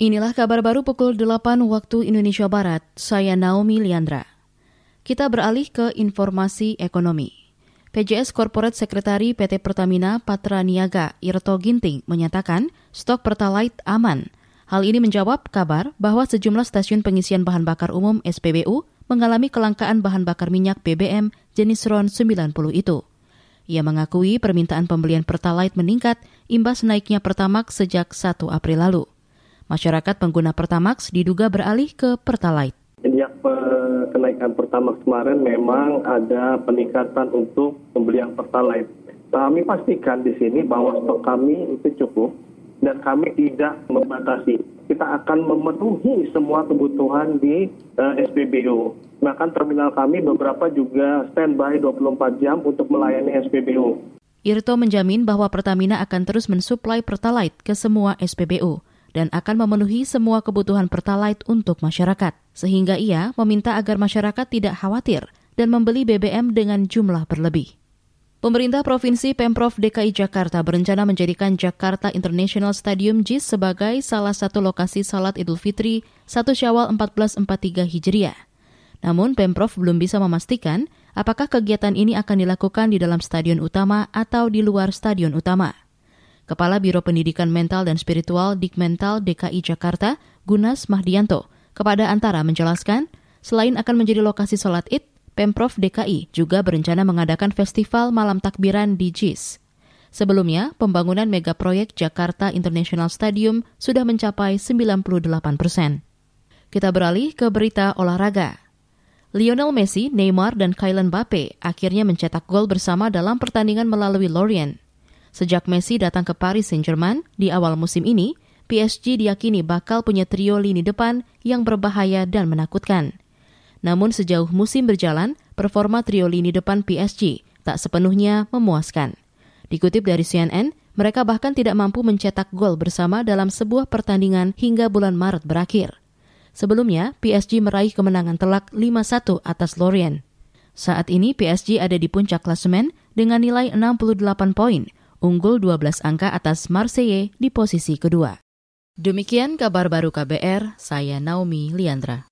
Inilah kabar baru pukul 8 waktu Indonesia Barat. Saya Naomi Liandra. Kita beralih ke informasi ekonomi. PJS Corporate Sekretari PT Pertamina Patra Niaga Irto Ginting menyatakan stok Pertalite aman. Hal ini menjawab kabar bahwa sejumlah stasiun pengisian bahan bakar umum SPBU mengalami kelangkaan bahan bakar minyak BBM jenis RON 90 itu. Ia mengakui permintaan pembelian Pertalite meningkat imbas naiknya Pertamax sejak 1 April lalu. Masyarakat pengguna Pertamax diduga beralih ke Pertalite. Sejak kenaikan Pertamax kemarin memang ada peningkatan untuk pembelian Pertalite. Kami pastikan di sini bahwa stok kami itu cukup dan kami tidak membatasi. Kita akan memenuhi semua kebutuhan di uh, eh, SPBU. Bahkan terminal kami beberapa juga standby 24 jam untuk melayani SPBU. Irto menjamin bahwa Pertamina akan terus mensuplai Pertalite ke semua SPBU dan akan memenuhi semua kebutuhan Pertalite untuk masyarakat. Sehingga ia meminta agar masyarakat tidak khawatir dan membeli BBM dengan jumlah berlebih. Pemerintah Provinsi Pemprov DKI Jakarta berencana menjadikan Jakarta International Stadium JIS sebagai salah satu lokasi salat Idul Fitri 1 Syawal 1443 Hijriah. Namun Pemprov belum bisa memastikan apakah kegiatan ini akan dilakukan di dalam stadion utama atau di luar stadion utama. Kepala Biro Pendidikan Mental dan Spiritual Dikmental DKI Jakarta, Gunas Mahdianto, kepada Antara menjelaskan, selain akan menjadi lokasi sholat id, Pemprov DKI juga berencana mengadakan festival malam takbiran di JIS. Sebelumnya, pembangunan mega proyek Jakarta International Stadium sudah mencapai 98 persen. Kita beralih ke berita olahraga. Lionel Messi, Neymar, dan Kylian Mbappe akhirnya mencetak gol bersama dalam pertandingan melalui Lorient. Sejak Messi datang ke Paris Saint-Germain di awal musim ini, PSG diyakini bakal punya trio lini depan yang berbahaya dan menakutkan. Namun sejauh musim berjalan, performa trio lini depan PSG tak sepenuhnya memuaskan. Dikutip dari CNN, mereka bahkan tidak mampu mencetak gol bersama dalam sebuah pertandingan hingga bulan Maret berakhir. Sebelumnya, PSG meraih kemenangan telak 5-1 atas Lorient. Saat ini PSG ada di puncak klasemen dengan nilai 68 poin, unggul 12 angka atas Marseille di posisi kedua. Demikian kabar baru KBR, saya Naomi Liandra.